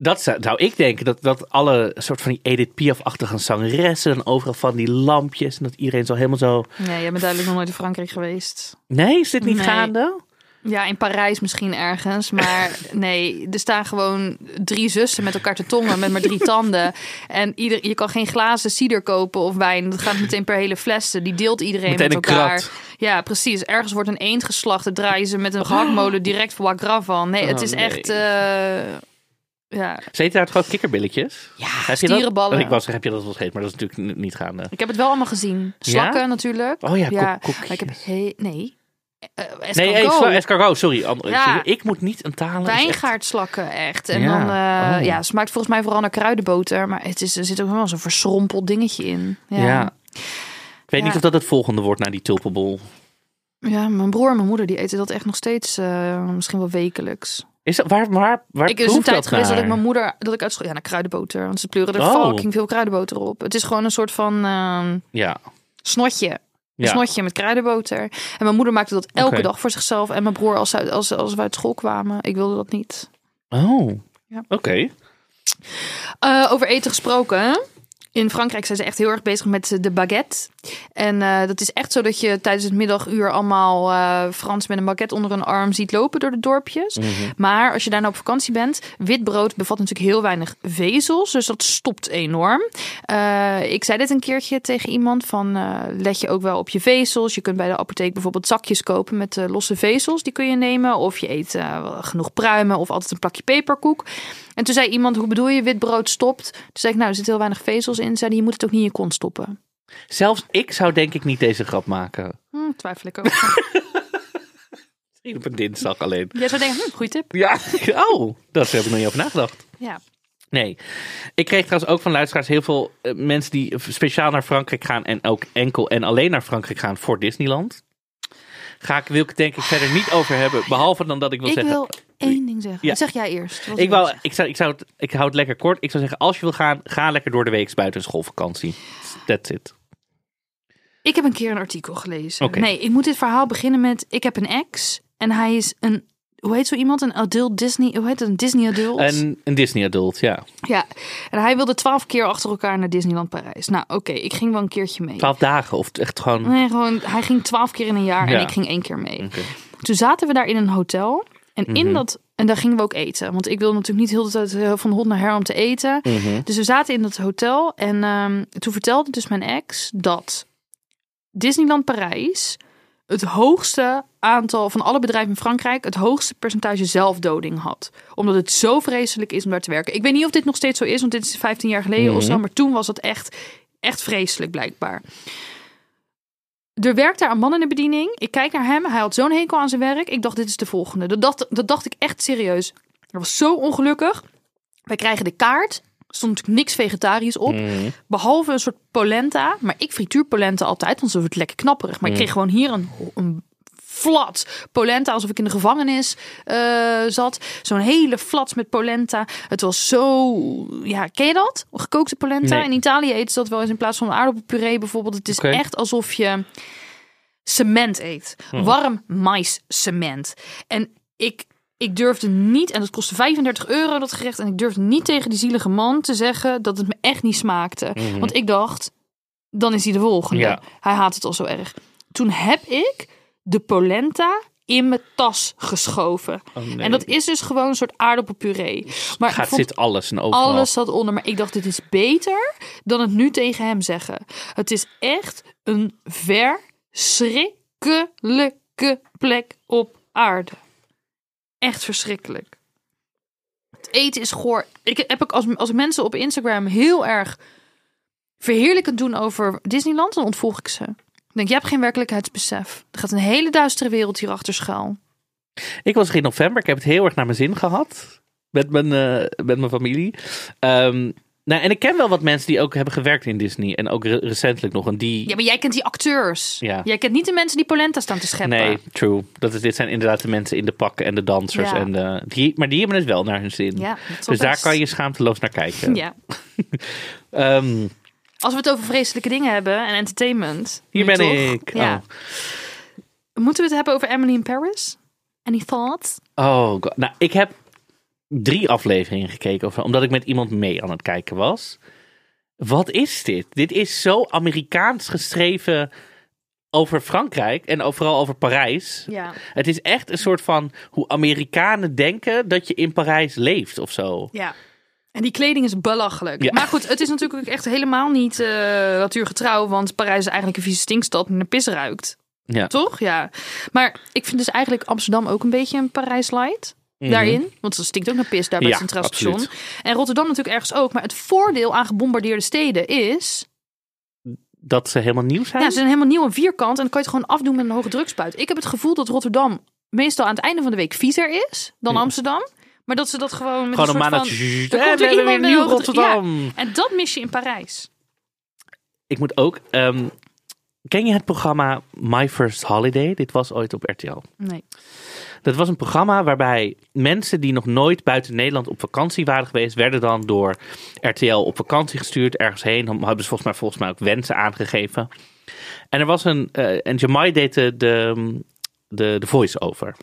Dat zou, zou ik denken, dat, dat alle soort van die Edith Piaf-achtige zangeressen... en overal van die lampjes en dat iedereen zo helemaal zo... Nee, jij bent duidelijk nog nooit in Frankrijk geweest. Nee, is dit niet Nee. gaande? Ja, in Parijs misschien ergens. Maar *laughs* nee, er staan gewoon drie zussen met elkaar te tongen met maar drie *laughs* tanden. En ieder, je kan geen glazen cider kopen of wijn. Dat gaat meteen per hele flessen. Die deelt iedereen Meteen met elkaar. krat. Ja, precies. Ergens wordt een eend geslacht. Dan draaien ze met een gehaktmolen direct foie gras van. Nee, het Oh, is echt... eh, ja, Zeten daar gewoon kikkerbilletjes? ja Heb stierenballen. Ik was heb je dat wel gegeten, maar dat is natuurlijk niet gaande. Ik heb het wel allemaal gezien. Slakken natuurlijk. Oh ja, ja. koek- Maar ik heb... He, nee. Eh, Nee, hey, escargot. sorry. Andere- Ja. Ik moet niet een talen. Wijngaardslakken echt. En Ja. dan, eh, Oh. ja, smaakt volgens mij vooral naar kruidenboter. Maar het is, er zit ook wel zo'n verschrompeld dingetje in. Ja. Ja. Ik weet Ja. niet of dat het volgende wordt na die tulpenbol. Ja, mijn broer en mijn moeder die eten dat echt nog steeds, eh, misschien wel wekelijks. Is dat, waar, waar, waar ik is een tijd dat geweest dat ik mijn moeder, dat ik uit school, ja, naar kruidenboter. Want ze pleuren er Oh. fucking veel kruidenboter op. Het is gewoon een soort van ehm, Ja. snotje. Een Ja. snotje met kruidenboter. En mijn moeder maakte dat elke dag voor zichzelf. En mijn broer als, ze- als, als we uit school kwamen. Ik wilde dat niet. Oh. Ja. Oké. Eh, over eten gesproken. In Frankrijk zijn ze echt heel erg bezig met de baguette. En eh, dat is echt zo dat je tijdens het middaguur allemaal eh, Frans met een baguette onder een arm ziet lopen door de dorpjes. Mhm. Maar als je daar nou op vakantie bent, wit brood bevat natuurlijk heel weinig vezels. Dus dat stopt enorm. Eh, ik zei dit een keertje tegen iemand van let je ook wel op je vezels. Je kunt bij de apotheek bijvoorbeeld zakjes kopen met losse vezels. Die kun je nemen. Of je eet genoeg pruimen of altijd een plakje peperkoek. En toen zei iemand, hoe bedoel je wit brood stopt? Toen zei ik, nou er zitten heel weinig vezels in. Zei die, je moet het ook niet in je kont stoppen. Zelfs ik zou denk ik niet deze grap maken. Hm, twijfel ik ook. Misschien *laughs* *laughs* op een dinsdag alleen. Jij zou denken, hm, goede tip. Ja, *laughs* oh, daar heb ik nog niet over nagedacht. Ja. Nee. Ik kreeg trouwens ook van luisteraars heel veel eh, mensen die speciaal naar Frankrijk gaan en ook enkel en alleen naar Frankrijk gaan voor Disneyland. Ga ik, wil ik het denk ik verder niet over hebben, behalve dan dat ik wil Ik zeggen. wil één ding zeggen. Ja. Dat zeg jij eerst. Ik, wou, ik, zou, ik, zou het, ik hou het lekker kort. Ik zou zeggen, als je wil gaan, ga lekker door de week buiten schoolvakantie. That's it. Ik heb een keer een artikel gelezen. Nee, ik moet dit verhaal beginnen met... Ik heb een ex en hij is een... Hoe heet zo iemand? Een adult Disney... Hoe heet het? Een Disney adult? Een, een Disney adult, ja. Ja. En hij wilde twaalf keer achter elkaar naar Disneyland Parijs. Nou, oké. ik ging wel een keertje mee. Twaalf dagen of echt gewoon... Nee, gewoon... Hij ging twaalf keer in een jaar Ja. en ik ging één keer mee. Toen zaten we daar in een hotel. En in Mhm. dat... En daar gingen we ook eten. Want ik wilde natuurlijk niet heel de tijd eh, van hond naar her om te eten. Mhm. Dus we zaten in dat hotel en ehm, toen vertelde dus mijn ex dat Disneyland Parijs het hoogste aantal van alle bedrijven in Frankrijk, het hoogste percentage zelfdoding had. Omdat het zo vreselijk is om daar te werken. Ik weet niet of dit nog steeds zo is, want dit is 15 jaar geleden of zo, Mhm. maar toen was het echt, echt vreselijk blijkbaar. Er werkt daar een man in de bediening. Ik kijk naar hem. Hij had zo'n hekel aan zijn werk. Ik dacht, dit is de volgende. Dat dacht, dat dacht ik echt serieus. Hij was zo ongelukkig. Wij krijgen de kaart. Stond natuurlijk niks vegetarisch op. Mhm. Behalve een soort polenta. Maar ik frituur polenta altijd, want zo wordt het lekker knapperig. Maar ik kreeg gewoon hier een, een flat polenta, alsof ik in de gevangenis eh, zat. Zo'n hele flats met polenta. Het was zo... Ja, ken je dat? Gekookte polenta. Nee. In Italië eten ze dat wel eens in plaats van aardappelpuree bijvoorbeeld. Het is echt alsof je cement eet. Warm maiscement. En ik, ik durfde niet, en dat kostte 35 euro dat gerecht. En ik durfde niet tegen die zielige man te zeggen dat het me echt niet smaakte. Want ik dacht, dan is hij de volgende. Ja. Hij haat het al zo erg. Toen heb ik de polenta in mijn tas geschoven. Oh, nee. En dat is dus gewoon een soort aardappelpuree. Maar Gaat vond zit alles en overal. alles zat onder. Maar ik dacht, dit is beter dan het nu tegen hem zeggen. Het is echt een verschrikkelijke plek op aarde. Echt verschrikkelijk. Het eten is goor. Ik heb ook als, als mensen op Instagram heel erg verheerlijkend doen over Disneyland, dan ontvolg ik ze. Ik denk, je hebt geen werkelijkheidsbesef. Er gaat een hele duistere wereld hier achter schuil. Ik was er in november. Ik heb het heel erg naar mijn zin gehad. Met mijn, eh, met mijn familie. Ehm, nou, en ik ken wel wat mensen die ook hebben gewerkt in Disney. En ook re- recentelijk nog. En die... Ja, maar jij kent die acteurs. Ja. Jij kent niet de mensen die polenta staan te scheppen. Nee, true. Dat is, dit zijn inderdaad de mensen in de pakken en de dansers. Ja. En de, die, maar die hebben het wel naar hun zin. Ja, dus daar kan je schaamteloos naar kijken. Ja. *laughs* Ehm, Als we het over vreselijke dingen hebben en entertainment. hier ben toch? ik. Ja. Moeten we het hebben over Emily in Paris? Any thoughts? Oh, oh God. nou, ik heb drie afleveringen gekeken. Of, omdat ik met iemand mee aan het kijken was. Wat is dit? Dit is zo Amerikaans geschreven over Frankrijk. En vooral over Parijs. Ja. Het is echt een soort van hoe Amerikanen denken dat je in Parijs leeft of zo. Ja. En die kleding is belachelijk. Ja. Maar goed, het is natuurlijk ook echt helemaal niet eh natuurgetrouw. Want Parijs is eigenlijk een vieze stinkstad die naar pis ruikt. Ja. Toch? Ja. Maar ik vind dus eigenlijk Amsterdam ook een beetje een Parijs light. Mhm. Daarin. Want het stinkt ook naar pis daar bij Ja, het Centraal Station. En Rotterdam natuurlijk ergens ook. Maar het voordeel aan gebombardeerde steden is... Dat ze helemaal nieuw zijn? Ja, ze zijn helemaal nieuw en vierkant. En dan kan je het gewoon afdoen met een hoge drukspuit. Ik heb het gevoel dat Rotterdam meestal aan het einde van de week viezer is dan Ja. Amsterdam. Maar dat ze dat gewoon met Gewoon een een soort van... Er er komt hebben iemand weer nieuw Rotterdam. En dat mis je in Parijs. Ik moet ook. ehm, ken je het programma My First Holiday? Dit was ooit op RTL. Nee. Dat was een programma waarbij mensen die nog nooit buiten Nederland op vakantie waren geweest, werden dan door RTL op vakantie gestuurd ergens heen. Dan hebben ze volgens mij, volgens mij ook wensen aangegeven. En er was een. eh, en Jamai deed de, de, de, de voice-over.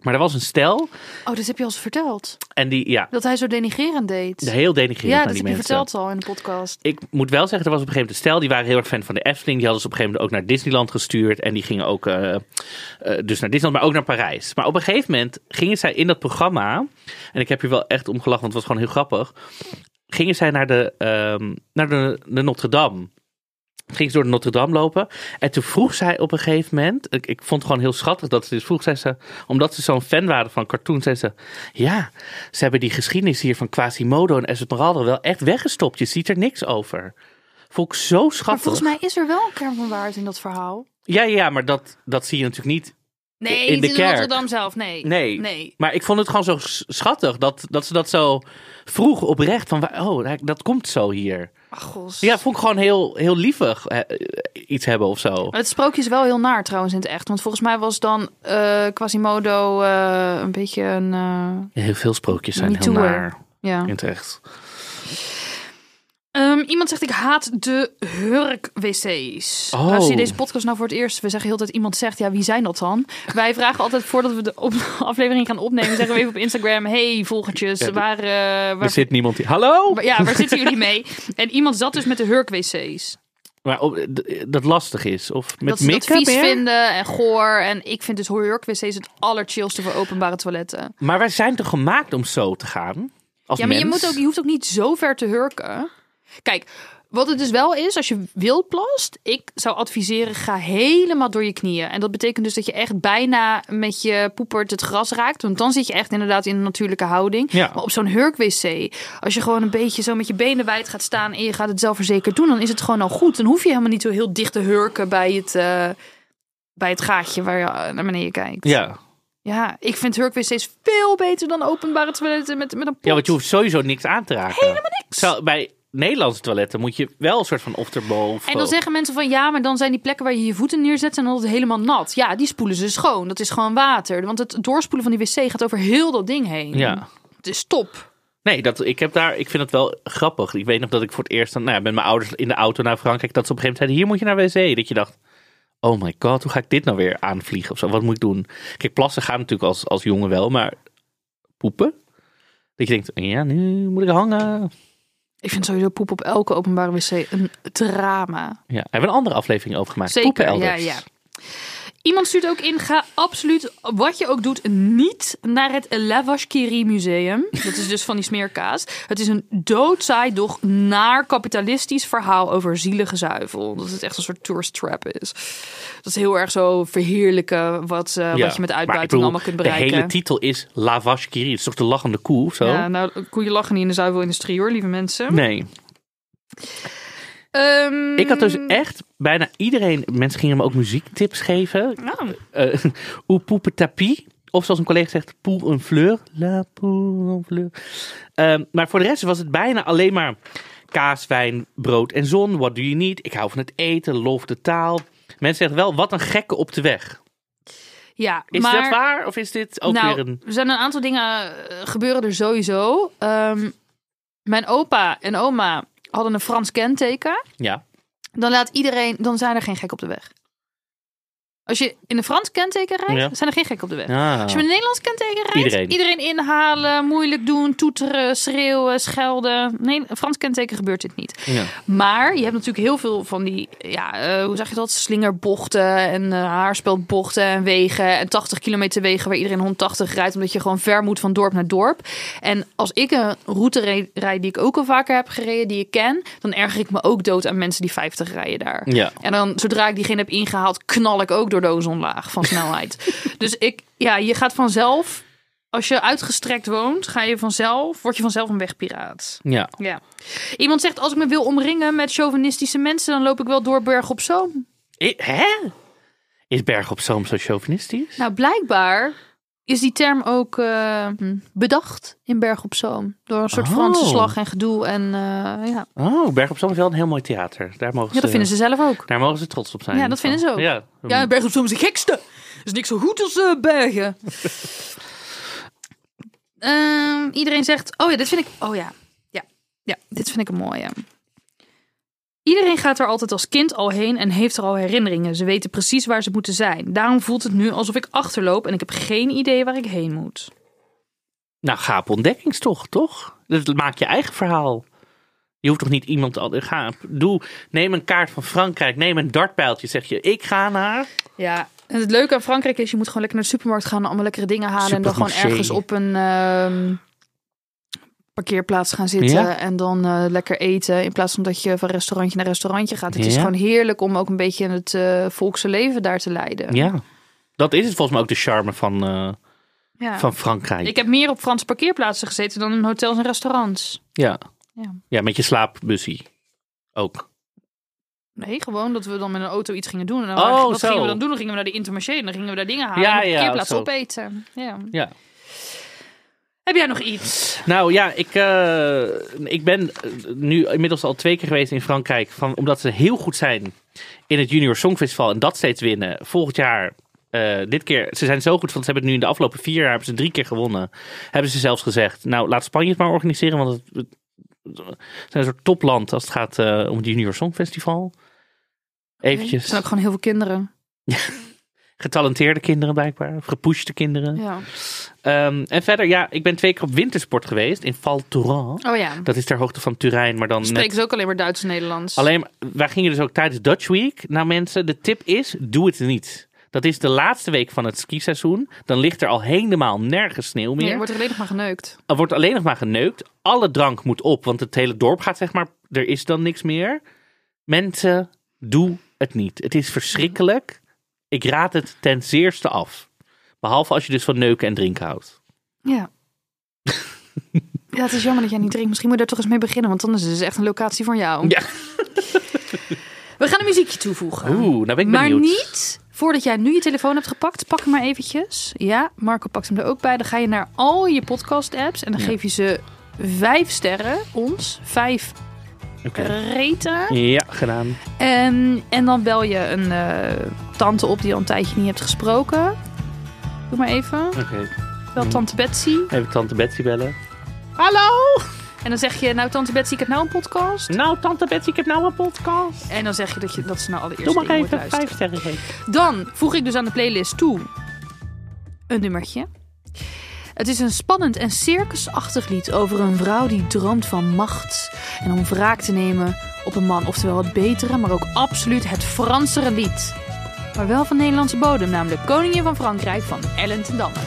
Maar er was een stel Oh, dit heb je al eens verteld. en die, ja, Dat hij zo denigrerend deed. heel denigrerend ja, dat heb je mensen. verteld al in de podcast. Ik moet wel zeggen, er was op een gegeven moment een stel, die waren heel erg fan van de Efteling. Die hadden ze op een gegeven moment ook naar Disneyland gestuurd. En die gingen ook, eh, eh, dus naar Disneyland, maar ook naar Parijs. Maar op een gegeven moment gingen zij in dat programma, en ik heb hier wel echt om gelachen, want het was gewoon heel grappig. Gingen zij naar de, ehm, naar de, de Notre Dame. Ging ze door de Notre Dame lopen. En toen vroeg zij op een gegeven moment. Ik, ik vond het gewoon heel schattig dat ze dit vroeg. Zei ze, omdat ze zo'n fan waren van cartoons. Zei ze. Ja, ze hebben die geschiedenis hier van Quasimodo en Esmeralda wel echt weggestopt. Je ziet er niks over. Vond ik zo schattig. Maar volgens mij is er wel een kern van waarheid in dat verhaal. Ja, ja, maar dat, dat zie je natuurlijk niet. Nee, In de niet kerk. Rotterdam zelf. Nee. Nee. Nee. Maar ik vond het gewoon zo schattig dat, dat ze dat zo vroeg oprecht. Van, oh, dat komt zo hier. Ja, vond ik gewoon heel, heel lievig eh, iets hebben of zo. Het sprookje is wel heel naar trouwens in het echt. Want volgens mij was dan eh, Quasimodo eh, een beetje een... eh, Heel veel sprookjes zijn heel naar ja. in het echt. Ehm, iemand zegt ik haat de hurk-wc's. Oh. Als je deze podcast nou voor het eerst... We zeggen heel tijd iemand zegt, ja wie zijn dat dan? Wij vragen altijd voordat we de op- *laughs* aflevering gaan opnemen... zeggen we even op Instagram... Hey volgertjes, Ja, waar, eh, waar, Er zit niemand hier. Hallo? waar- ja, waar zitten jullie mee? En iemand zat dus met de hurk-wc's. Maar op, dat lastig is. Of met dat ze dat vies meer? vinden en goor. En ik vind dus hurk-wc's het allerchillste voor openbare toiletten. Maar wij zijn toch gemaakt om zo te gaan? Als Ja, maar je, moet ook, je hoeft ook niet zo ver te hurken. Kijk, wat het dus wel is, als je wild plast, ik zou adviseren, ga helemaal door je knieën. En dat betekent dus dat je echt bijna met je poepert het gras raakt. Want dan zit je echt inderdaad in een natuurlijke houding. Ja. Maar op zo'n hurk-wc, als je gewoon een beetje zo met je benen wijd gaat staan en je gaat het zelfverzekerd doen, dan is het gewoon al goed. Dan hoef je helemaal niet zo heel dicht te hurken bij het, eh, bij het gaatje waar je naar beneden kijkt. Ja. Ja, ik vind hurk-wc's veel beter dan openbare toiletten met, met een pot. ja, want je hoeft sowieso niks aan te raken. Helemaal niks. Zo, bij Nederlandse toiletten moet je wel een soort van ofterbowl. En dan zeggen mensen van ja, maar dan zijn die plekken waar je je voeten neerzet zijn altijd helemaal nat. Ja, die spoelen ze schoon. Dat is gewoon water. Want het doorspoelen van die wc gaat over heel dat ding heen. Ja. Het is top. Nee, dat, ik, heb daar, ik vind het wel grappig. Ik weet nog dat ik voor het eerst dan, nou ja, met mijn ouders in de auto naar Frankrijk... dat ze op een gegeven moment zeiden, hier moet je naar wc. Dat je dacht, oh my god, hoe ga ik dit nou weer aanvliegen? Of zo, wat moet ik doen? Kijk, plassen gaan natuurlijk als, als jongen wel, maar poepen? Dat je denkt, ja, nu moet ik hangen. Ik vind sowieso poep op elke openbare wc een drama. Ja, hebben we een andere aflevering over gemaakt. Zeker, Poepen ja, ja. Iemand stuurt ook in, ga absoluut, wat je ook doet, niet naar het La Vache Museum. Dat is dus van die smeerkaas. Het is een doodsaai, doch naar kapitalistisch verhaal over zielige zuivel. Dat het echt een soort tourist trap is. Dat is heel erg zo verheerlijken wat, eh, Ja, wat je met uitbuiting bedoel, allemaal kunt bereiken. De hele titel is La Vache qui rit. Het is toch de lachende koe of zo? Ja, nou, koeien lachen niet in de zuivelindustrie hoor, lieve mensen. Nee. Ehm, Ik had dus echt bijna iedereen... Mensen gingen me ook muziektips geven. nou, uh, *laughs* ou poupe tapis. Of zoals een collega zegt, pour een fleur. La pour een fleur. Ehm, maar voor de rest was het bijna alleen maar kaas, wijn, brood en zon. What do you need? Ik hou van het eten, loof de taal. Mensen zeggen wel, wat een gekke op de weg. ja, Is maar... dat waar? Of is dit ook nou, weer een... er zijn een aantal dingen eh, gebeuren er sowieso. Ehm, mijn opa en oma hadden een Frans kenteken. Ja. Dan laat iedereen, dan zijn er geen gek op de weg. Als je in een Frans kenteken rijdt, Ja. zijn er geen gek op de weg. Ah. Als je met een Nederlands kenteken rijdt, Iedereen. inhalen, moeilijk doen, toeteren, schreeuwen, schelden. Nee, een Frans kenteken gebeurt dit niet. Ja. Maar je hebt natuurlijk heel veel van die, ja, eh, hoe zeg je dat? Slingerbochten en eh haarspeldbochten en wegen en 80 kilometer wegen waar iedereen 180 rijdt, omdat je gewoon ver moet van dorp naar dorp. En als ik een route rijd die ik ook al vaker heb gereden, die ik ken, dan erger ik me ook dood aan mensen die 50 rijden daar. Ja. En dan, zodra ik diegene heb ingehaald, knal ik ook door de ozonlaag van snelheid. *laughs* dus ik, ja, je gaat vanzelf, als je uitgestrekt woont, ga je vanzelf, word je vanzelf een wegpiraat. Ja. Ja. Iemand zegt, als ik me wil omringen met chauvinistische mensen, dan loop ik wel door Berg op Zoom. I- Hè? Is Berg op Zoom zo chauvinistisch? Nou, blijkbaar is die term ook eh, hm, bedacht in Berg op Zoom. Door een soort Oh. Franse slag en gedoe. En eh, ja. Oh, Berg op Zoom is wel een heel mooi theater. Daar mogen ja, ze, dat vinden ze zelf ook. Daar mogen ze trots op zijn. Ja, dat vinden ze ook. Ja. Ja, Berg op Zoom is de gekste. is niks zo goed als eh, Bergen. *laughs* Ehm, iedereen zegt, oh ja, dit vind ik, oh ja, ja, ja, dit vind ik een mooie. Iedereen gaat er altijd als kind al heen en heeft er al herinneringen. Ze weten precies waar ze moeten zijn. Daarom voelt het nu alsof ik achterloop en ik heb geen idee waar ik heen moet. Nou, ga op ontdekkingstocht, toch? Dat maak je eigen verhaal. Je hoeft toch niet iemand al. Ga, doe, neem een kaart van Frankrijk, neem een dartpijltje. Zeg je, ik ga naar. Ja, en het leuke aan Frankrijk is, je moet gewoon lekker naar de supermarkt gaan en allemaal lekkere dingen halen. En dan gewoon ergens op een ehm, parkeerplaats gaan zitten Ja. en dan eh, lekker eten. In plaats van dat je van restaurantje naar restaurantje gaat. Het is gewoon heerlijk om ook een beetje het eh volkse leven daar te leiden. Ja, dat is het volgens mij ook de charme van, eh, Ja. van Frankrijk. Ik heb meer op Franse parkeerplaatsen gezeten dan in hotels en restaurants. Ja. Ja. ja, met je slaapbussie ook. Nee, gewoon dat we dan met een auto iets gingen doen. En dan, Oh, wat zo. gingen we dan doen? Dan gingen we naar die Intermarché en dan gingen we daar dingen halen. Ja, en op de ja, parkeerplaats opeten. Ja. Ja. Heb jij nog iets? Nou ja, ik, eh, ik ben nu inmiddels al twee keer geweest in Frankrijk. Van, omdat ze heel goed zijn in het Junior Songfestival en dat steeds winnen. Volgend jaar, eh, dit keer, ze zijn zo goed, want ze hebben het nu in de afgelopen vier jaar hebben ze drie keer gewonnen. Hebben ze zelfs gezegd, nou laat Spanje het maar organiseren, want het, het- het zijn een soort topland als het gaat eh, om het Junior Songfestival. Er Eventjes zijn ook gewoon heel veel kinderen. *laughs* getalenteerde kinderen blijkbaar, of gepushte kinderen. Ja. Ehm, en verder, ja, ik ben twee keer op wintersport geweest in Val Thorens. Oh ja. Dat is ter hoogte van Turijn, maar dan net Spreken ze ook alleen maar Duits en Nederlands. Alleen, wij gingen dus ook tijdens Dutch Week. Nou mensen, de tip is, doe het niet. Dat is de laatste week van het skiseizoen. Dan ligt er al helemaal nergens sneeuw meer. Nee, wordt er alleen nog maar geneukt. Er wordt alleen nog maar geneukt. Alle drank moet op, want het hele dorp gaat zeg maar, er is dan niks meer. Mensen, doe het niet. Het is verschrikkelijk. Ik raad het ten zeerste af. Behalve als je dus van neuken en drinken houdt. Ja. ja, het is jammer dat jij niet drinkt. Misschien moet je daar toch eens mee beginnen, want dan is het echt een locatie voor jou. Ja. *laughs* We gaan een muziekje toevoegen. Oeh, nou ben ik maar benieuwd. niet voordat jij nu je telefoon hebt gepakt. Pak hem maar eventjes. Ja, Marco pakt hem er ook bij. Dan ga je naar al je podcast-apps en dan Ja. geef je ze vijf sterren. Ons, vijf Oké. reten. Ja, gedaan. En, en dan bel je een eh, tante op die al een tijdje niet hebt gesproken. Doe maar even. Oké. Bel Mhm. tante Betsy. Even tante Betsy bellen. Hallo! En dan zeg je, nou tante Betsy, ik heb nou een podcast. Nou, tante Betsy, ik heb nou een podcast. En dan zeg je dat, je, dat ze nou allereerst Doe maar even vijf sterren geven. Dan voeg ik dus aan de playlist toe een nummertje. Het is een spannend en circusachtig lied over een vrouw die droomt van macht. En om wraak te nemen op een man. Oftewel het betere, maar ook absoluut het Fransere lied. Maar wel van Nederlandse bodem, namelijk Koningin van Frankrijk van Ellen ten Damme.